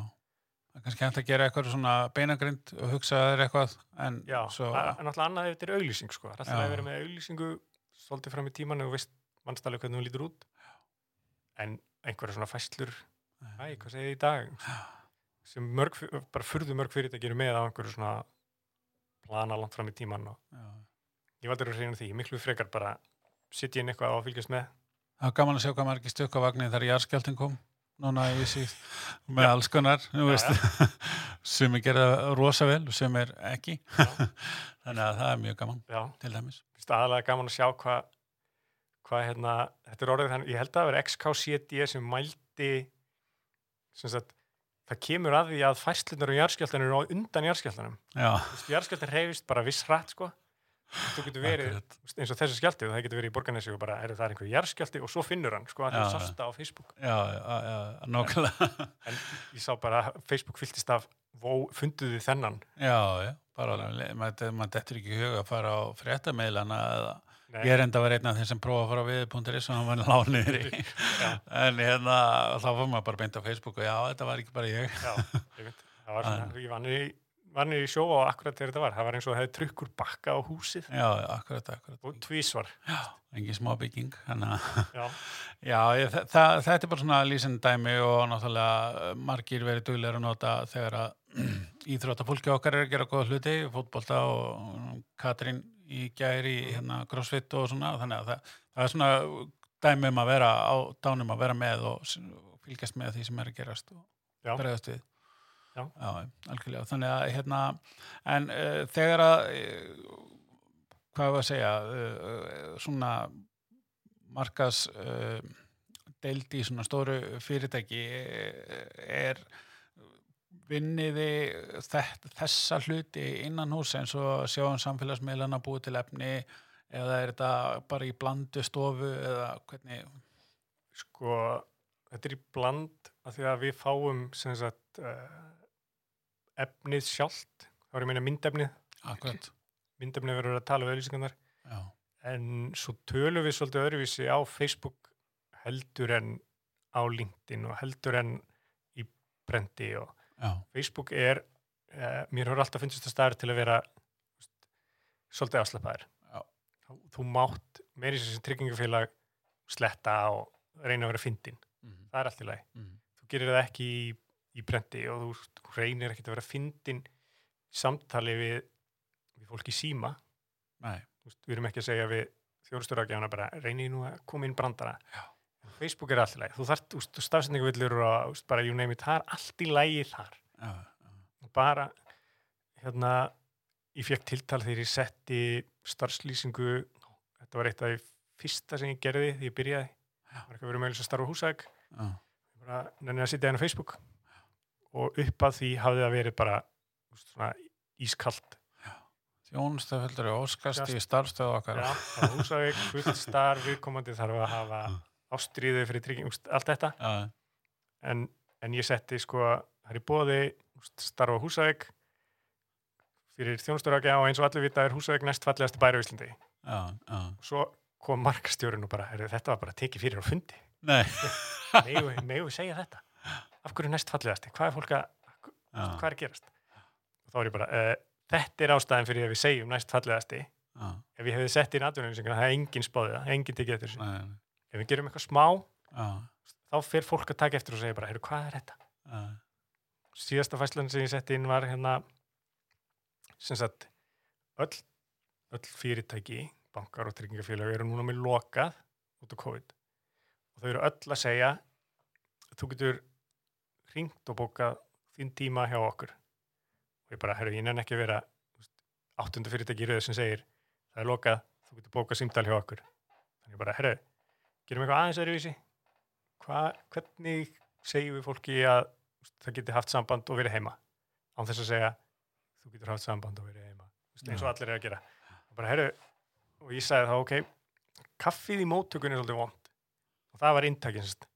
Það er kannski hægt að gera eitthvað svona beinagrind og hugsa þér eitthvað en Já, svo, en alltaf annað þetta er auglýsing sko. Það er alltaf að vera með auglýsingu svolítið fram í tíman og veist mannstælega hvernig hún lítur út. En einhverja svona fæslur Æ, hvað segið þið í dag? Sem mörg, bara furðu mörg fyrirtæki eru með á einhverju svona plana langt fram í tíman og já. ég valdur að reyna því, miklu frekar bara sitja inn eitthvað og fylgjast með Það var gaman að sjá hvað maður ekki stökk á vagnir þegar jarðskjálftin kom núna í síð með alls konar sem er gerða rosa vel og sem er ekki <laughs> þannig að það er mjög gaman Já, til dæmis. Aðalega gaman að sjá hvað hvað hérna, þetta er orðið þannig, ég held að það vera XKCD sem mældi sem sagt, það kemur að því að færslunar og jarðskjáltan eru undan jarðskjáltanum jarðskjáltan reyfist bara viss hratt sko þú getur verið eins og þessi skjálti og það getur verið í borgarnesi og bara er það er einhver jarðskjálti og svo finnur hann sko að það já. sásta á Facebook. Já, já, já, nokkulega en ég sá bara Facebook fylltist af funduðu þennan? Já, já, bara alveg, maður dettur ekki í hug að fara á fréttameilana eða Nei, ég er enda að vera einn af þeim sem prófa að fara á við.is og hann var lániður í. En hérna, þá fór maður bara beint á Facebook og já, þetta var ekki bara ég. Já, ég veit það var svona, ég niður í var niður í sjó og akkurat þegar þetta var. Það var eins og það hefði trukkur bakka á húsið. Já, já, akkurat, akkurat. Og tvísvar. Engin smá bygging já, <laughs> Já, ég, þa það, þetta er bara svona lýsend dæmi og náttúrulega eh, margir verið duglegur að nota þegar að <clears throat> íþróttafólki okkar er að gera góða hluti, fótbolta og Katrín í gæri hérna crossfit og svona, þannig að það, það er svona dæmi um að vera á dánum að vera með og fylgjast með því sem er að gerast og Já. bregðast við. Já. algjörlega. Þannig að hérna, en uh, þegar að, uh, hvað var að segja, uh, svona markas uh, deild í svona stóru fyrirtæki er vinniði þessa hluti innan hús eins og sjáum samfélagsmiðlana búið til efni eða er þetta bara í blandu stofu eða hvernig Sko, þetta er í bland af því að við fáum sem sagt efnið sjálft, þá er ég að meina myndefnið, akkurat myndefnið verður að tala við auðlýsingarnar, já, en svo tölum við svolítið öðruvísi á Facebook heldur en á LinkedIn og heldur en í brendi og já, Facebook er, uh, mér hefur alltaf finnst þetta staður til að vera veist, svolítið afslappaður. Já. Þú, þú mátt meiri sem tryggingafélag sletta og reyna að vera fyndin. mm Það er allt í lagi. -hmm. Þú gerir það ekki í, í brendi og þú, þú reynir ekki að vera fyndin samtali við, við fólk í síma. veist, við erum ekki að segja við þjóðstöragjafana bara reynir nú að koma inn brandara. Já. Facebook er allt í lagi. Þú þarft, veist, stafsendingavillur og veist, bara you name it, það er allt í lagi þar. já, bara hérna ég fekk tiltal þegar ég setti starfslýsingu þetta var eitt af því fyrsta sem ég gerði því ég byrjaði það var eitthvað verið með að starfa húsæk bara nefnir að sitja hérna á Facebook og upp að því hafði það verið bara svona ískalt. Þjónustaföldur og óskast í starfstöðu okkar. Já, á húsæk, fullt starf viðkomandi þarf að hafa ástríðu fyrir trygging, allt þetta. En, en ég setti sko það er í bóði starfa húsæk fyrir þjónusturagja og eins og allir vita er húsæk næst fallegasti bæri á Íslandi. Og svo kom markastjórinn og bara, þetta var bara tekið fyrir á fundi. Nei. Megu segja þetta af hverju næst fallegasti, hvað er fólk að hvað er að gerast? Og þá er ég bara, uh, þetta er ástæðin fyrir að við segjum næst fallegasti. Já, ef ég hefði sett inn atvinnulýsinguna, það er engin spáðið engin tekið eftir þessu, ef við gerum eitthvað smá þá fer fólk að taka eftir og segja bara, heyrðu, hvað er þetta? Síðasta fæslan sem ég setti inn var hérna sem sagt öll, öll fyrirtæki bankar og tryggingafélag eru núna með lokað út á COVID. Og þau eru öll að segja þú getur hringt og bókað þín tíma hjá okkur. Og ég bara, herru, ég nenni ekki að vera áttundu fyrirtæki í röðu sem segir það er lokað, þú getur bókað símdal hjá okkur. Þannig ég bara, herru, gerum eitthvað aðeins öðruvísi. Hva, hvernig segjum við fólki að það geti haft samband og verið heima? Án þess að segja þú getur haft samband og verið heima. Þú veist, eins og allir er að gera. Og bara herru, og ég sagði þá ok kaffið í móttökunni er svolítið vond og það var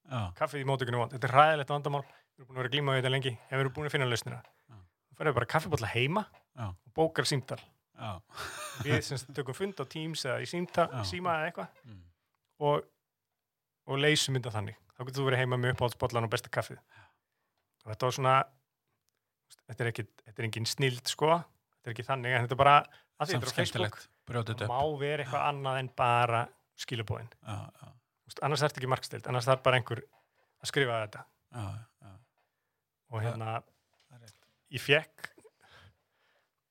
já, kaffið í móttökunni er vond, þetta er ræðilegt vandamál við erum búin að vera að glíma við þetta lengi. En við erum búin að finna lausnina. Já. þú færðu bara kaffibólla heima Já. og bókar símtal. Við semst tökum fund á Teams eða í símta, síma eða eitthvað. Mm, og, og leysum þetta þannig. Þá getur þú verið heima með uppáhaldsbollan og besta kaffið. Og þetta var svona þetta er ekki, þetta er engin snild sko. Þetta er ekki þannig, en þetta er bara að þetta er á Facebook má vera eitthvað annað en bara já, annars er þetta ekki markstild annars þarf bara einhver að skrifa þetta. Já, já, og hérna, er ég fekk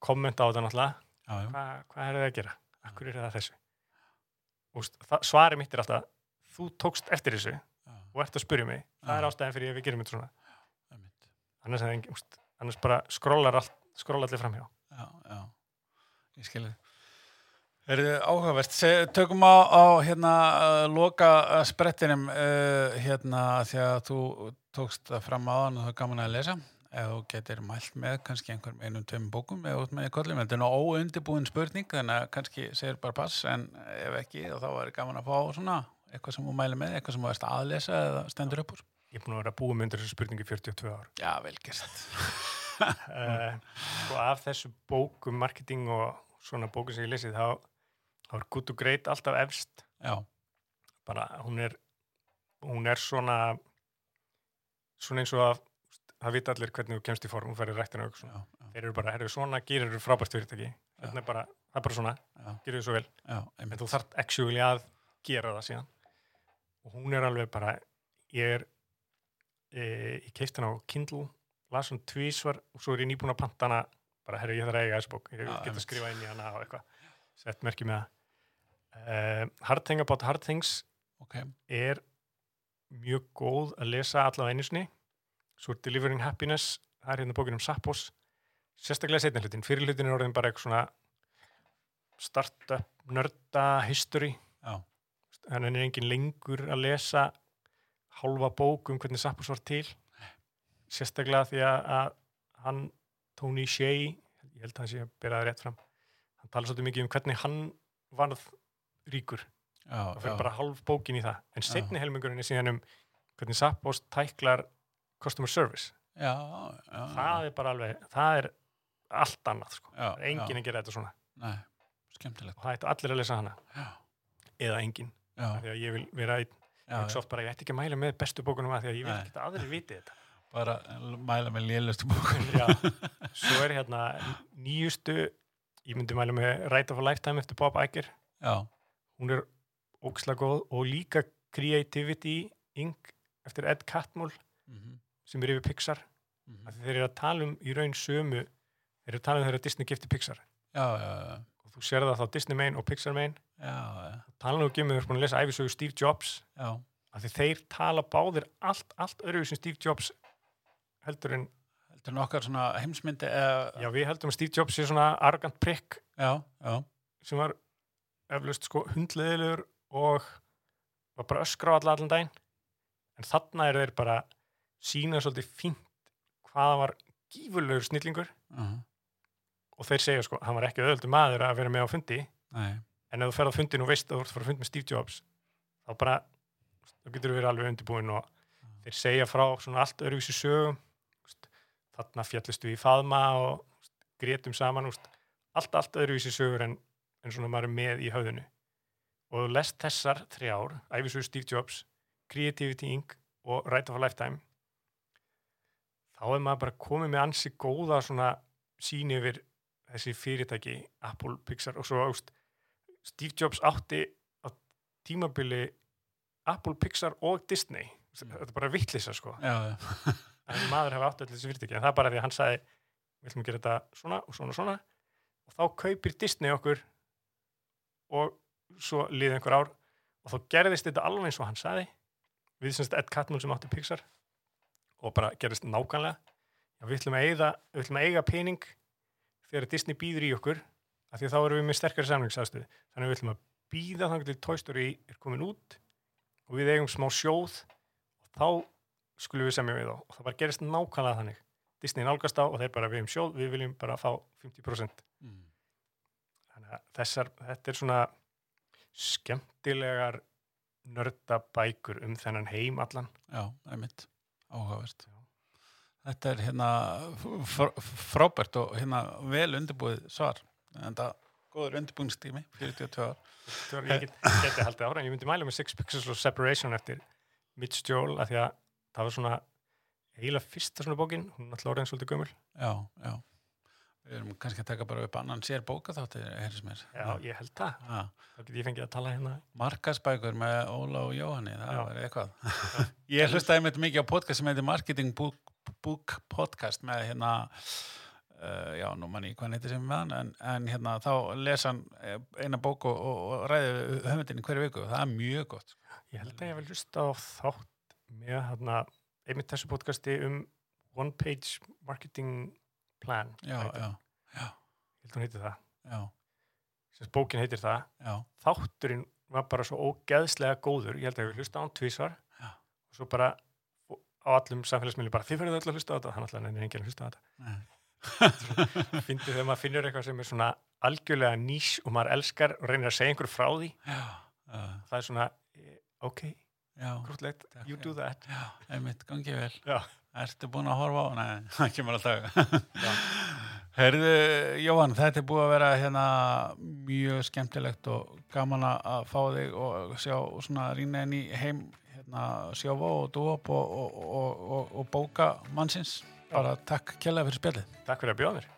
komment á þetta náttúrulega. Hva, hvað er það að gera, akkur er það þessu? Og veist, það, svari mitt er alltaf þú tókst eftir þessu já, og ert að spyrja mig, það er Já. ástæðan fyrir að við gerum þetta svona. Annars, er engin, úst, annars bara skrólar allir framhjá. Já, já, ég skilði Er þið áhugavert? Tökum á, á hérna loka sprettinum uh, hérna því að þú tókst það fram hann og það er gaman að lesa. Ef þú getur mælt með kannski einhverjum einum tveim bókum eða út með í kollum þetta er nú óundibúin spurning þannig að kannski segir bara pass en ef ekki þá er gaman að fá svona eitthvað sem þú mæli með, eitthvað sem þú veist að lesa eða stendur upp úr. ég er búin að vera að búa með undir þessu spurningu í 42 ár. Já, vel gert. uh, <laughs> sko af þessu bókum marketing og svona bókum sem ég lesið þá, þá er Good to Great alltaf efst. Já, bara hún er hún er svona svona eins og að það vita allir hvernig þú kemst í form, hún færi rættina og já, svona. já, þeir eru bara, herru svona gerir þú frábært fyrirtæki. Þetta er bara, það er bara svona, já, gerir þú svo vel. Já, en þú þarft actually að gera það síðan. Og hún er alveg bara ég er e, ég keist hann á Kindle las hún tvísvar og svo er ég nýbúin að panta hana bara, herri, ég þarf að eiga þessu bók ég Já, get að skrifa inn í hana og eitthvað. Sett merki með það. Uh, Hard Thing About Hard Things ok, er mjög góð að lesa allavega einu sinni. Svo er Delivering Happiness það er hérna bókin um Sappos. Sérstaklega setni hlutin, fyrir hlutin er orðin bara eitthvað svona startup, nörda, history. Já, þannig er engin lengur að lesa hálfa bók um hvernig Sappos var til. Sérstaklega því að, að hann, Tony Shea ég held að hann sé að bera það rétt fram hann tala svolítið mikið um hvernig hann varð ríkur það fyrir bara hálf bókin í það. En setni helmingurinn er síðan um hvernig Sappos tæklar customer service. Já, já, það er bara alveg, það er allt annað sko, það er engin já, að gera þetta svona. Nei, og það ættu allir að lesa hana, já, eða engin já, af því að ég vil vera einn, já, ég oft bara ég ætti ekki að mæla með bestu bókunum að því að ég vil ekki að aðrir viti þetta. Bara mæla með lélustu bókun, Já, <laughs> svo er hérna nýjustu, ég myndi mæla með Right of a Lifetime eftir Bob Iger. Já, hún er ókslega góð og líka Creativity Inc. eftir Ed Catmull mhm, sem er yfir Pixar. Af því þeir eru að tala um í raun sömu þeir eru að tala um þeirra Disney gifti Pixar. Já, já, já, og þú sér það þá Disney main og Pixar main. Já, tala nú ekki um þeir eru að lesa æfisögu Steve Jobs. Því þeir tala báðir allt, allt öðru sem Steve Jobs heldur en, þetta er nokkar svona heimsmyndi, eða, já við heldum að Steve Jobs sé svona já, já, sem var eflaust sko hundleðilegur og var bara öskra á alla allan daginn. En þarna er þeir bara sína svolítið fínt hvaða var gífurlegur snillingur. Uh og þeir segja sko, hann var ekki öðvöldu maður að vera með á fundi. Nei, en ef þú ferð á fundin og veist að þú ert að fara að fund með Steve Jobs þá bara, þá getur þú verið alveg undirbúin og þeir segja frá svona allt öðruvísi sögum þarna fjallistu í faðma og grétum saman allt, allt öðruvísi sögur en, en svona maður er með í höfðinu og þú lest þessar þrjár, æfisögur Steve Jobs Creativity Inc. og Right of a Lifetime þá er maður bara komið með ansi góða svona síni yfir þessi fyrirtæki Apple, Pixar og svo úst, Steve Jobs átti á tímabili Apple, Pixar og Disney. Þetta er bara vittlisa sko. Já, já, <laughs> en maður hefði átt öll þessi fyrirtæki. En það er bara því að hann sagði við ætlum að gera þetta svona og svona og svona. Og þá kaupir Disney okkur og svo liði einhver ár og þá gerðist þetta alveg eins og hann sagði. Við semst Ed Catmull sem átti Pixar og bara gerðist nákvæmlega. Já, við ætlum eiga, við ætlum að eiga pening þegar Disney býður í okkur af því að þá erum við með sterkari samlingsaðstöð þannig við ætlum að býða þannig til Toy Story er komin út og við eigum smá sjóð og þá skulum við semja við þá. Og það bara gerist nákvæmlega þannig. Disney nálgast á og þeir bara við um sjóð við viljum bara fá 50% mm, þannig að þessar, þetta er svona skemmtilegar nördabækur um þennan heim allan já, einmitt, áhugavert. Já. Þetta er hérna fr frábært og hérna vel undirbúið svar, en það góður undirbúingstími, 42 ár. Ég get, geti haldið ára en ég myndi mæla með Six Pixels of Separation eftir Mitch Joel af því að það var svona eiginlega fyrsta svona bókin, hún er alltaf orðin svolítið gömul Já, já. Við erum kannski að taka bara upp annan sér bóka þátti, heyrðis mér. Já, ég held það, Já. þá get ég fengið að tala hérna Markasbækur með Óla og Jóhanni, það Já. var eitthvað. <laughs> ég hlustaði með mikið á podcast sem heitir Marketing Book, Book Podcast með hérna, uh, já, nú manni hvað neytir sem með hann, en, en hérna þá lesa hann eh, eina bók og, og, og ræði höfundinni hverju viku. Það er mjög gott. Ég held að ég vil hlusta á þátt með hérna, einmitt þessu podcasti um One Page Marketing Plan Já, heitir. já, Ég held hún heitir það, já, sem bókin heitir það. Já, þátturinn var bara svo ógeðslega góður. Ég held að ég hlusta á hann tvísvar Já. og svo bara á allum samfélagsmiðlum bara þið verður öll að hlusta á þetta. Hann alltaf nefnir enginn að hlusta á þetta. <laughs> Fyndi þegar maður finnur eitthvað sem er svona algjörlega nýs og maður elskar og reynir að segja einhver frá því. Já, já, það er svona, eh, ok, já, grútlegt you do that. Já, einmitt, gangið vel. Já. Ertu búin að horfa á? Nei, <laughs> það kemur alltaf. <laughs> Herðu, Jóhann, þetta er búið að vera hérna mjög skemmtilegt og gaman að fá þig og sjá svona inn í heim hérna sjófa og dúop og, og, og, og, bóka mannsins. Bara takk kjærlega fyrir spjallið. takk fyrir að bjóða mér